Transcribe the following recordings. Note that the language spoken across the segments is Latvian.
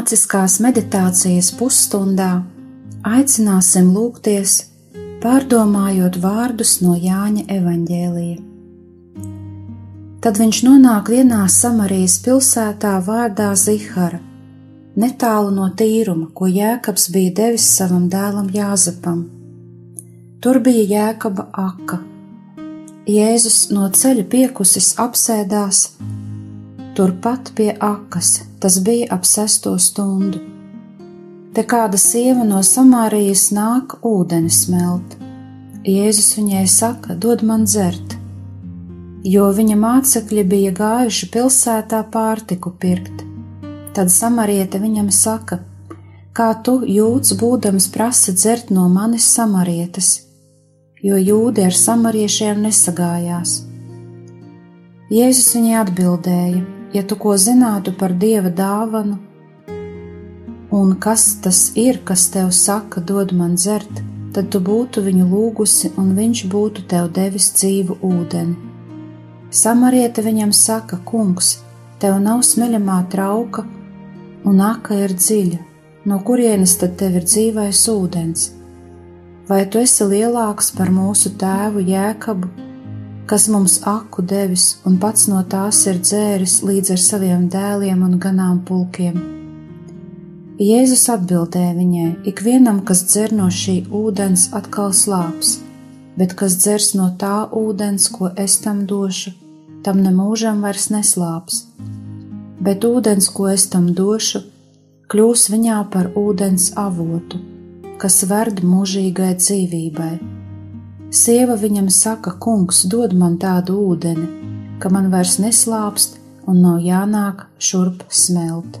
Ignāciskās meditācijas pusstundā aicināsim lūgties, pārdomājot vārdus no Jāņa evaņģēlija. Tad viņš nonāk vienā Samarijas pilsētā vārdā Zihara, netālu no tīruma, ko Jēkabs bija devis savam dēlam Jāzepam. Tur bija Jēkaba aka. Jēzus no ceļa piekusis apsēdās turpat pie akas Tas bija ap sesto stundu. Te kāda sieva no Samārijas nāk ūdeni smelt. Jēzus viņai saka, dod man dzert, jo viņa mācekļi bija gājuši pilsētā pārtiku pirkt. Tad samariete viņam saka, kā tu jūds būdams prasa dzert no manis samarietes, jo jūdi ar samariešiem nesagājās. Jēzus viņai atbildēja: ja tu ko zinātu par dieva dāvanu, un kas tas ir, kas tev saka, dod man dzert, tad tu būtu viņu lūgusi, un viņš būtu tev devis dzīvu ūdeni. Samarieta viņam saka, kungs, tev nav smeļamā trauka, un aka ir dziļa, no kurienes tad tev ir dzīvais ūdens? Vai tu esi lielāks par mūsu tēvu Jēkabu? Kas mums aku devis un pats no tās ir dzēris līdz ar saviem dēliem un ganām pulkiem. Jēzus atbildēja viņai: Ikvienam, kas dzer no šī ūdens, atkal slāps, bet kas dzers no tā ūdens, ko es tam došu, tam nemūžam vairs neslāps. Bet ūdens, ko es tam došu, kļūs viņā par ūdens avotu, kas verd mūžīgai dzīvībai Sieva viņam saka, kungs, dod man tādu ūdeni, ka man vairs neslāpst un nav jānāk šurp smelt.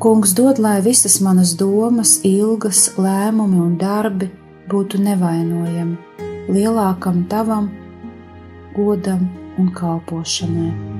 Kungs dod, lai visas manas domas, ilgas, lēmumi un darbi būtu nevainojami, lielākam tavam godam un kalpošanai.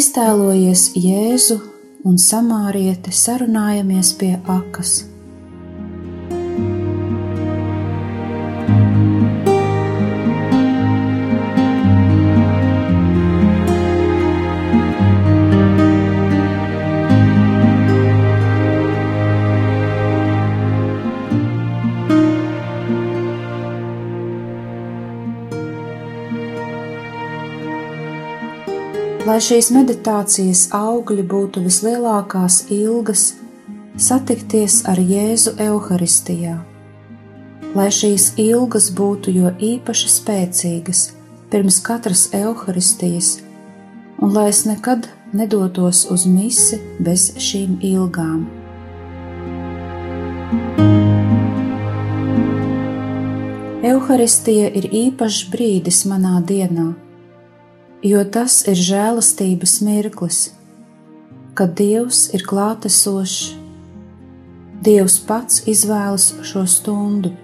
Iztēlojies Jēzu un samārieti sarunājamies pie akas. Lai šīs meditācijas augļi būtu vislielākās ilgas, satikties ar Jēzu Euharistijā, lai šīs ilgas būtu jo īpaši spēcīgas pirms katras Euharistijas, un lai es nekad nedotos uz misi bez šīm ilgām. Euharistija ir īpašs brīdis manā dienā jo tas ir žēlastības mirklis, kad Dievs ir klātesošs. Dievs pats izvēlas šo stundu,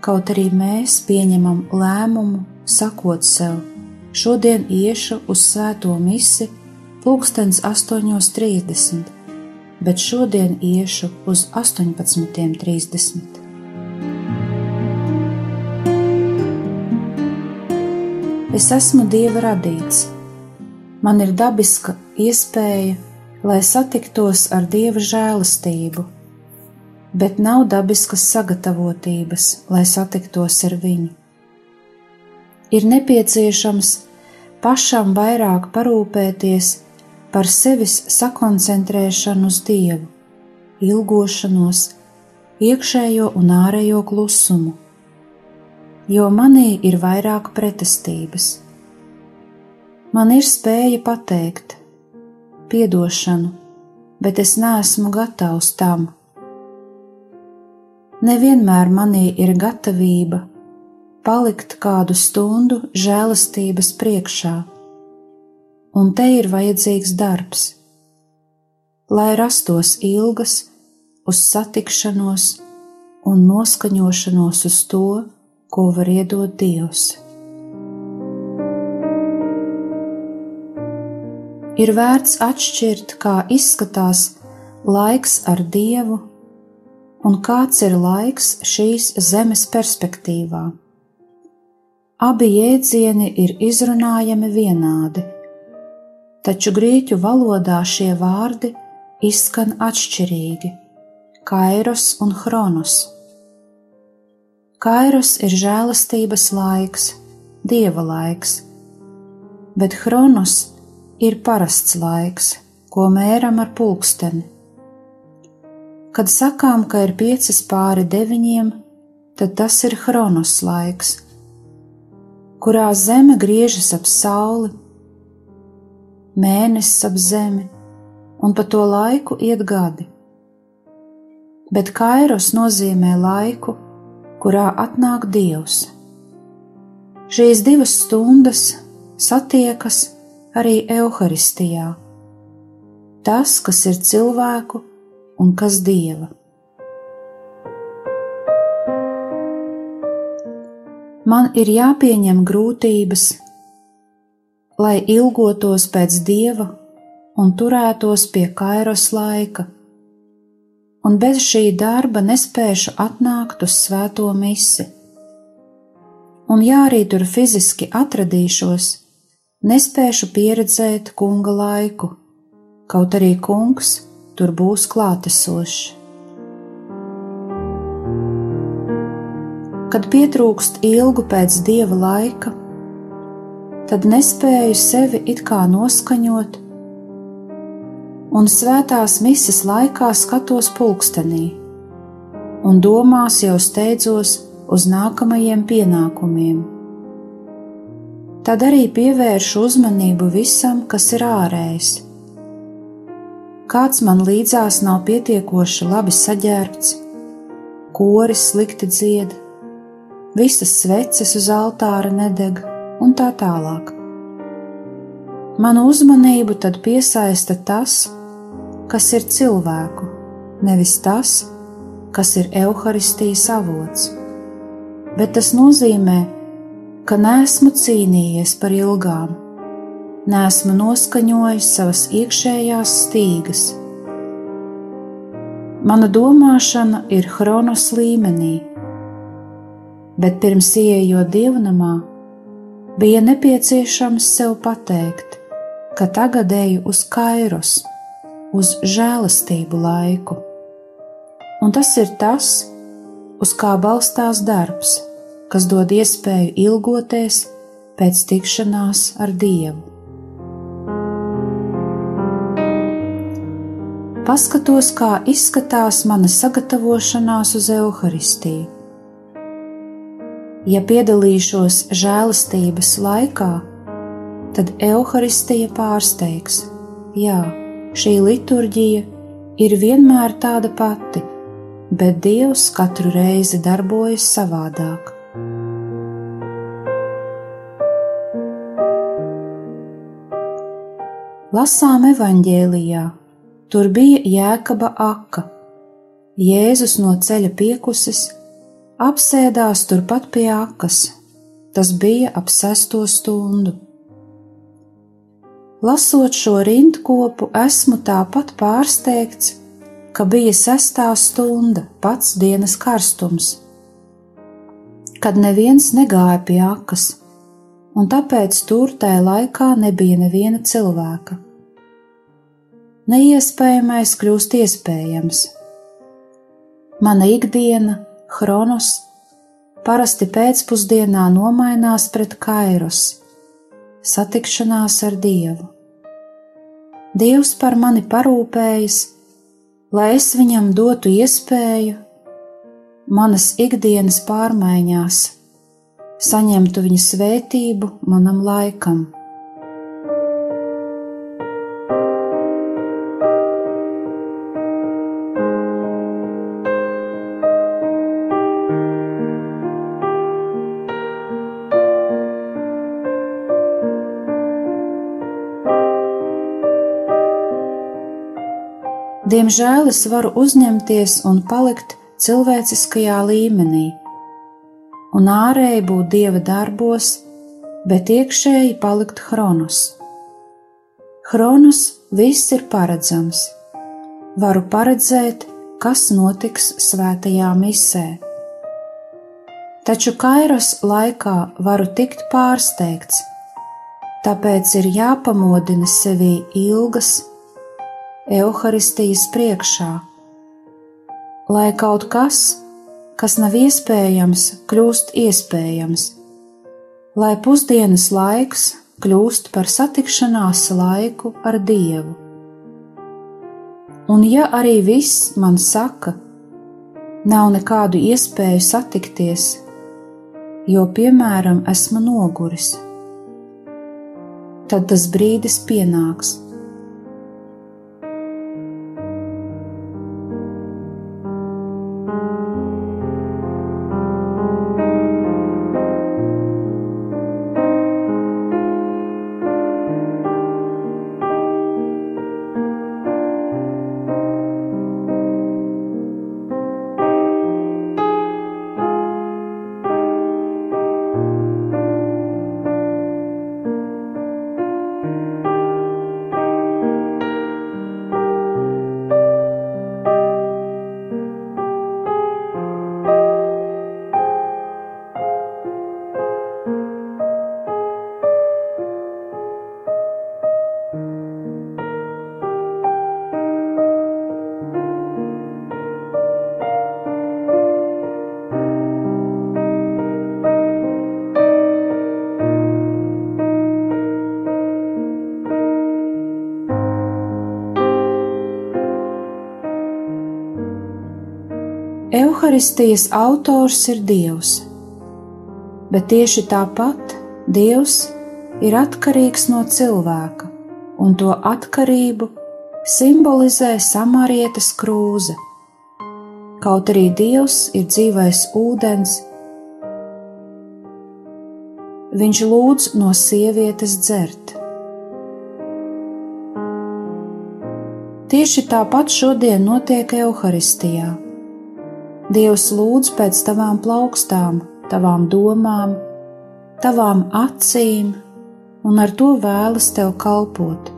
kaut arī mēs pieņemam lēmumu, sakot sev: Šodien iešu uz svēto misi, pulkstens 8.30, bet šodien iešu uz 18.30. Es esmu Dieva radīts. Man ir dabiska iespēja, lai satiktos ar Dieva žēlastību, bet nav dabiskas sagatavotības, lai satiktos ar viņu. Ir nepieciešams pašam vairāk parūpēties par sevis sakoncentrēšanu uz Dievu, ilgošanos, iekšējo un ārējo klusumu, jo manī ir vairāk pretestības. Man ir spēja pateikt, piedošanu, bet es neesmu gatavs tam nevienmēr manī ir gatavība palikt kādu stundu žēlastības priekšā, un te ir vajadzīgs darbs, lai rastos ilgas uz satikšanos un noskaņošanos uz to, ko var iedot Dievs. Ir vērts atšķirt, kā izskatās laiks ar Dievu un kāds ir laiks šīs zemes perspektīvā. Abi jēdzieni ir izrunājami vienādi, taču grieķu valodā šie vārdi izskan atšķirīgi - kairos un chronos. Kairos ir žēlastības laiks, dieva laiks, bet chronos ir parasts laiks, ko mēram ar pulksteni. Kad sakām, ka ir piecas pāri deviņiem, tad tas ir chronos laiks, kurā zeme griežas ap sauli, mēnesis ap zemi, un pa to laiku iet gadi. Bet kairos nozīmē laiku, kurā atnāk Dievs. Šīs divas stundas satiekas arī Euharistijā. Tas, kas ir cilvēku, un kas dieva. Man ir jāpieņem grūtības, lai ilgotos pēc dieva un turētos pie kairos laika, un bez šī darba nespēšu atnākt uz svēto misi. Un ja arī tur fiziski atradīšos, nespēšu pieredzēt kunga laiku, kaut arī kungs tur būs klātesošs. Kad pietrūkst ilgu pēc dieva laika, tad nespēju sevi it kā noskaņot, un svētās mises laikā skatos pulkstenī, un domās jau steidzos uz nākamajiem pienākumiem. Tad arī pievēršu uzmanību visam, kas ir ārējs kāds man līdzās nav pietiekoši labi saģērbts, koris slikti dzied, visas sveces uz altāra nedeg un tā tālāk. Manu uzmanību tad piesaista tas, kas ir cilvēku, nevis tas, kas ir evaharistijas avots. Bet tas nozīmē, ka nesmu cīnījies par ilgām, nesmu noskaņojis savas iekšējās stīgas. Mana domāšana ir chronos līmenī, bet pirms ieejot dievnamā, bija nepieciešams sev pateikt, ka tagad eju uz kairos, uz žēlastību laiku. Un tas ir tas, uz kā balstās darbs, kas dod iespēju ilgoties pēc tikšanās ar Dievu. paskatos, kā izskatās mana sagatavošanās uz evaharistiju. Ja piedalīšos žēlastības laikā, tad evaharistija pārsteigs. Jā, šī liturģija ir vienmēr tāda pati, bet Dievs katru reizi darbojas savādāk. Lasām evanģēlijā Tur bija jēkaba aka. Jēzus no ceļa piekusis apsēdās turpat pie akas. Tas bija ap sesto stundu. Lasot šo rindkopu, esmu tāpat pārsteigts, ka bija sestā stunda, pats dienas karstums, kad neviens negāja pie akas, un tāpēc tur tajā laikā nebija neviena cilvēka neiespējamais kļūst iespējams. Mana ikdiena, chronos, parasti pēcpusdienā nomainās pret kairos, satikšanās ar Dievu. Dievs par mani parūpējas, lai es viņam dotu iespēju manas ikdienas pārmaiņās, saņemtu viņa svētību manam laikam. Diemžēl es varu uzņemties un palikt cilvēciskajā līmenī, un ārēji būt dieva darbos, bet iekšēji palikt chronos. Chronos viss ir paredzams. Varu paredzēt, kas notiks svētajā misē. Taču kairos laikā varu tikt pārsteigts, tāpēc ir jāpamodina sevī ilgas, evaharistijas priekšā, lai kaut kas, kas nav iespējams, kļūst iespējams, lai pusdienas laiks kļūst par satikšanās laiku ar Dievu. Un ja arī viss man saka, nav nekādu iespēju satikties, jo, piemēram, esmu noguris, tad tas brīdis pienāks Euharistijas autors ir Dievs, bet tieši tāpat Dievs ir atkarīgs no cilvēka, un to atkarību simbolizē samarietas krūze. Kaut arī Dievs ir dzīvais ūdens, viņš lūdz no sievietes dzert. Tieši tāpat šodien notiek Euharistijā. Dievs lūdz pēc tavām plaukstām, tavām domām, tavām acīm, un ar to vēlas tev kalpot.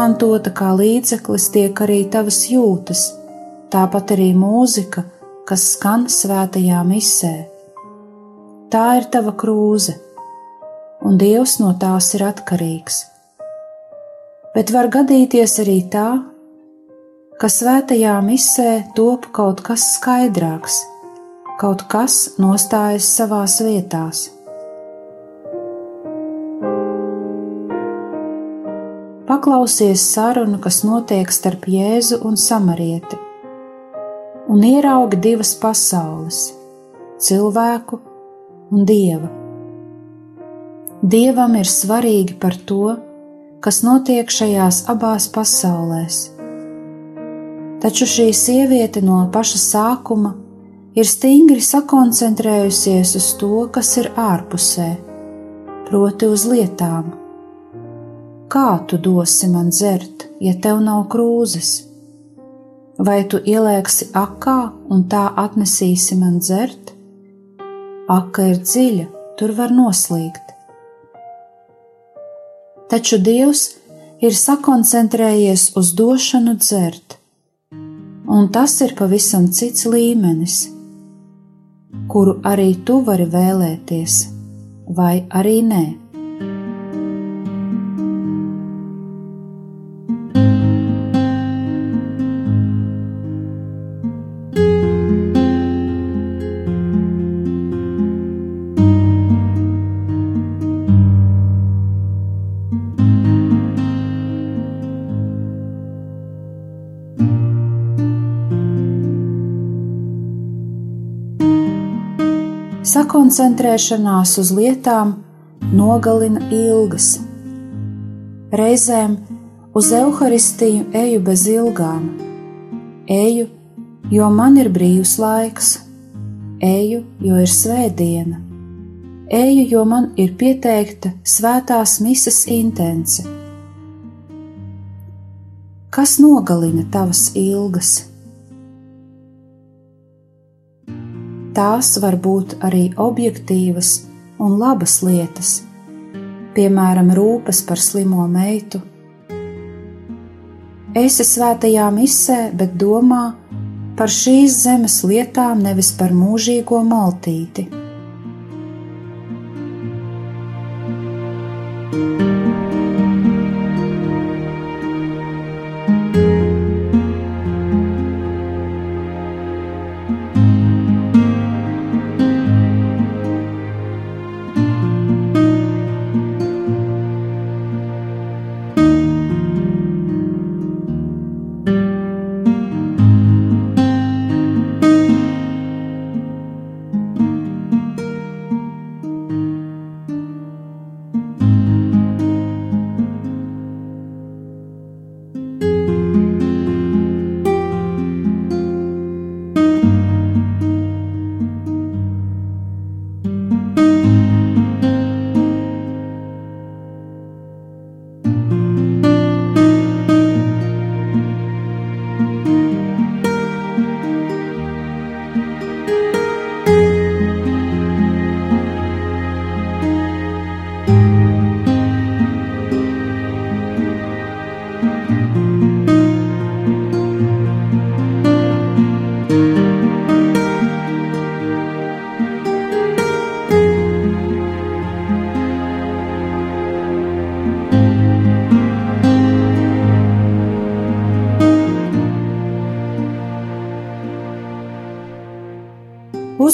Izmantota kā līdzeklis tiek arī tavas jūtas, tāpat arī mūzika, kas skan svētajā misē. Tā ir tava krūze, un Dievs no tās ir atkarīgs. Bet var gadīties arī tā, ka svētajā misē top kaut kas skaidrāks, kaut kas nostājas savās vietās. Paklausies sarunu, kas notiek starp Jēzu un Samarieti, un ieraugi divas pasaules - cilvēku un dieva. Dievam ir svarīgi par to, kas notiek šajās abās pasaulēs. Taču šī sieviete no paša sākuma ir stingri sakoncentrējusies uz to, kas ir ārpusē, proti uz lietām Kā tu dosi man dzert, ja tev nav krūzes? Vai tu ielēksi akā un tā atnesīsi man dzert? Aka ir dziļa, tur var noslīgt. Taču Dievs ir sakoncentrējies uz došanu dzert, un tas ir pavisam cits līmenis, kuru arī tu vari vēlēties, vai arī nē. Sakoncentrēšanās uz lietām nogalina ilgas. Reizēm uz evaharistiju eju bez ilgām. Eju, jo man ir brīvs laiks, eju, jo ir svētdiena, eju, jo man ir pieteikta svētās misas intence. Kas nogalina tavas ilgas? Tās var būt arī objektīvas un labas lietas, piemēram, rūpes par slimo meitu. Esi svētajā misē, bet domā par šīs zemes lietām, nevis par mūžīgo maltīti.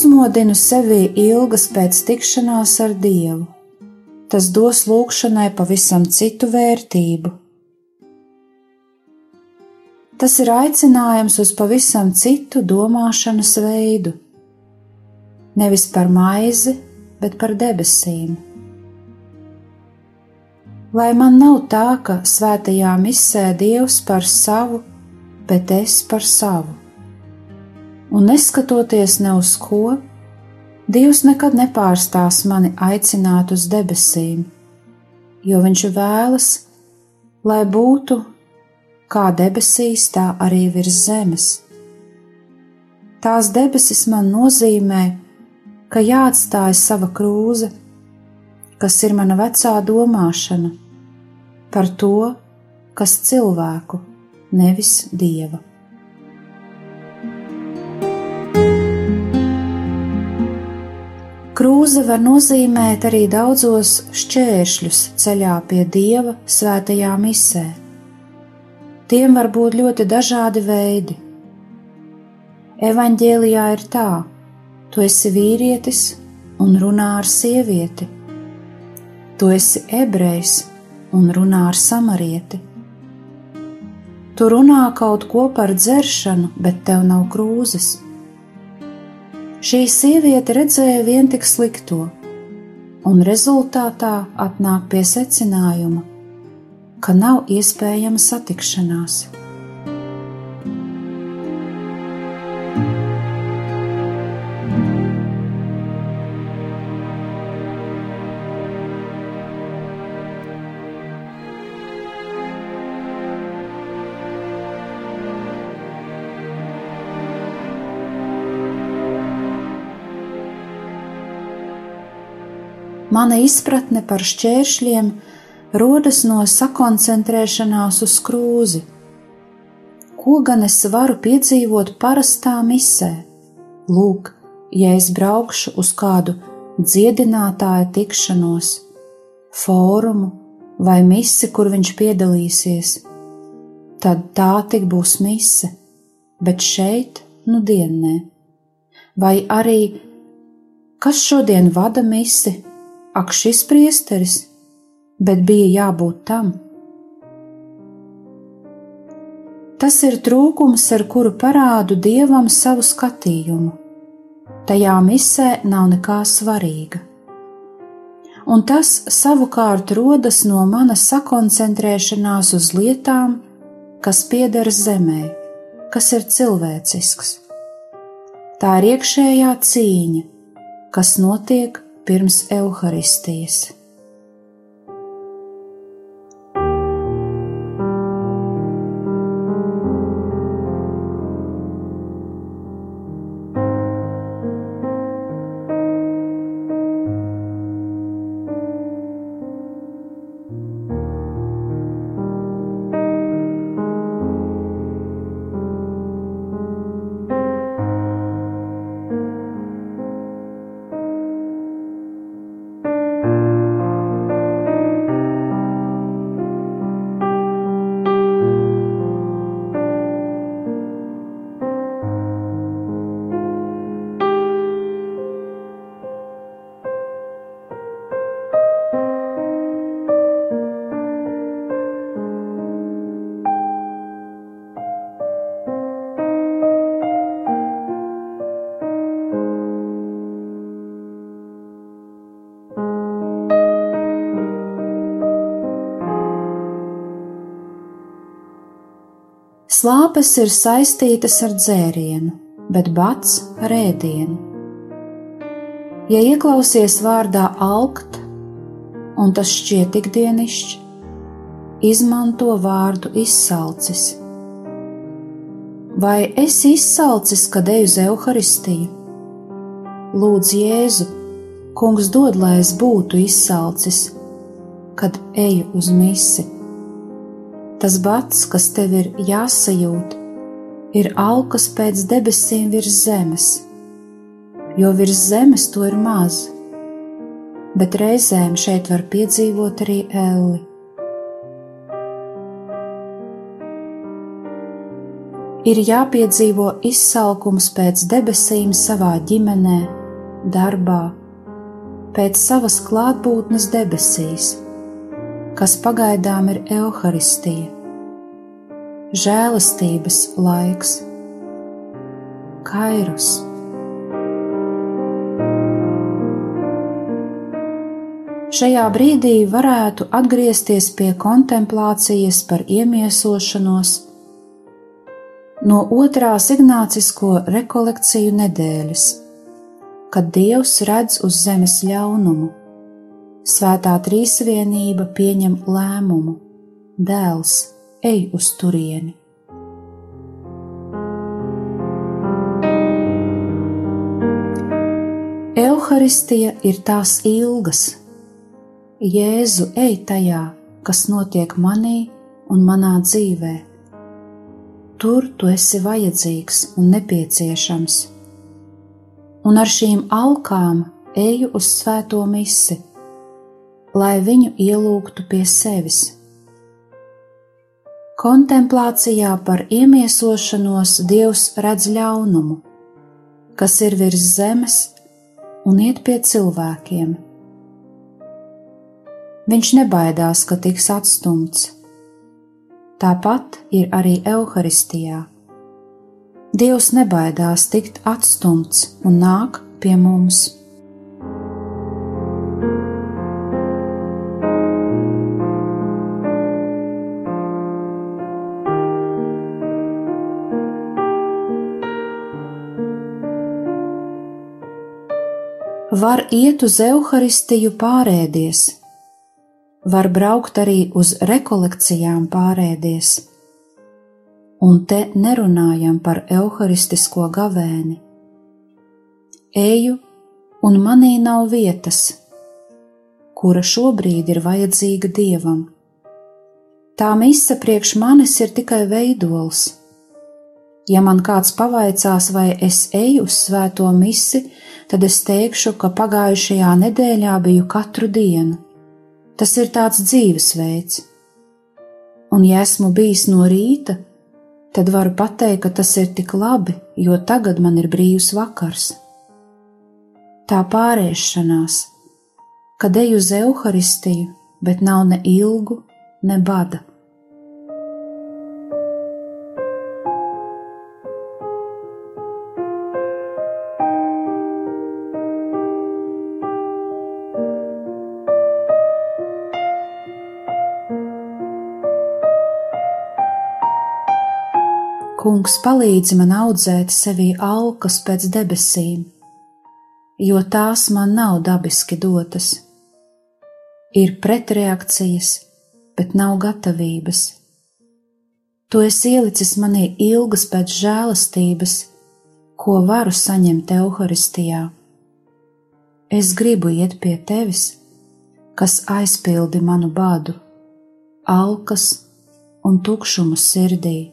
Uzmodinu sevī ilgas pēc tikšanās ar Dievu. Tas dos lūkšanai pavisam citu vērtību. Tas ir aicinājums uz pavisam citu domāšanas veidu. Nevis par maizi, bet par debesīm. Lai man nav tā, ka svētajā misē Dievs par savu, bet es par savu un neskatoties ne uz ko, Dievs nekad nepārstās mani aicināt uz debesīm, jo Viņš vēlas, lai būtu kā debesīs, tā arī virs zemes. Tās debesis man nozīmē, ka jāatstāj sava krūze, kas ir mana vecā domāšana par to, kas cilvēku, nevis dieva. Krūze var nozīmēt arī daudzos šķēršļus ceļā pie Dieva svētajā misē. Tiem var būt ļoti dažādi veidi. Evanģēlijā ir tā: tu esi vīrietis un runā ar sievieti, tu esi ebrejs un runā ar samarieti. Tu runā kaut ko par dzeršanu, bet tev nav krūzes Šī sieviete redzēja vien tik slikto, un rezultātā atnāk pie secinājuma, ka nav iespējama satikšanās. Mana izpratne par šķēršļiem rodas no sakoncentrēšanās uz krūzi. ko gan es varu piedzīvot parastā misē? Lūk, ja es braukšu uz kādu dziedinātāja tikšanos, fórumu vai misi, kur viņš piedalīsies, tad tā tik būs mise, bet šeit nu dienē. Vai arī, kas šodien vada misi, ak šis priesteris, bet bija jābūt tam. Tas ir trūkums, ar kuru parādu dievam savu skatījumu. Tajā misē nav nekā svarīga. Un tas savukārt rodas no manas sakoncentrēšanās uz lietām, kas pieder zemē, kas ir cilvēcisks. Tā ir iekšējā cīņa, kas notiek pirms evaharistijas. Slāpes ir saistītas ar dzērienu, bet bats ar ēdienu. Ja ieklausies vārdā alkt, un tas šķiet ikdienišķi, izmanto vārdu izsalcis. Vai esi izsalcis, kad eju uz evaharistiju? Lūdzu, Jēzu, Kungs dod, lai es būtu izsalcis, kad eju uz misiju. Tas bats, kas tev ir jāsajūt, ir alkas pēc debesīm virs zemes, jo virs zemes to ir maz, bet reizēm šeit var piedzīvot arī elli. Ir jāpiedzīvo izsalkums pēc debesīm savā ģimenē, darbā, pēc savas klātbūtnes debesīs kas pagaidām ir evaharistija, žēlastības laiks, kairus. Šajā brīdī varētu atgriezties pie kontemplācijas par iemiesošanos no otrās ignācisko rekolekciju nedēļas, kad Dievs redz uz zemes ļaunumu Svētā trīsvienība pieņem lēmumu: Dēls, ej uz turieni! Euharistija ir tās ilgas. Jēzu, ej tajā, kas notiek manī un manā dzīvē. Tur tu esi vajadzīgs un nepieciešams. Un ar šīm alkām eju uz svēto misiju lai viņu ielūgtu pie sevis. Kontemplācijā par iemiesošanos Dievs redz ļaunumu, kas ir virs zemes un iet pie cilvēkiem. Viņš nebaidās, ka tiks atstumts. Tāpat ir arī Euharistijā. Dievs nebaidās tikt atstumts un nāk pie mums. Var iet uz evaharistiju pārēdies, var braukt arī uz rekolekcijām pārēdies. Un te nerunājam par evaharistisko gavēni. Eju, un manī nav vietas, kura šobrīd ir vajadzīga dievam. Tā mise priekš manis ir tikai veidols, Ja man kāds pavaicās, vai es eju uz svēto misi, tad es teikšu, ka pagājušajā nedēļā biju katru dienu. Tas ir tāds dzīvesveids. Un, ja esmu bijis no rīta, tad varu pateikt, ka tas ir tik labi, jo tagad man ir brīvs vakars. Tā pārēšanās, kad eju uz evaharistiju, bet nav ne ilgu, ne bada. Kungs palīdzi man audzēt sevī alkas pēc debesīm, jo tās man nav dabiski dotas. Ir pretreakcijas, bet nav gatavības. Tu esi ielicis manī ilgas pēc žēlastības, ko varu saņemt Euharistijā. Es gribu iet pie tevis, kas aizpildi manu badu, alkas un tukšumu sirdī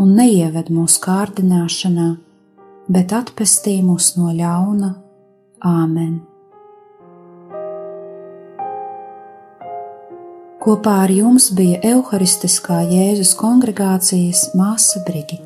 un neieved mūsu kārdināšanā, bet atpestī mūs no ļauna. Āmen! Kopā ar jums bija Euharistiskā Jēzus kongregācijas māsa Brigita.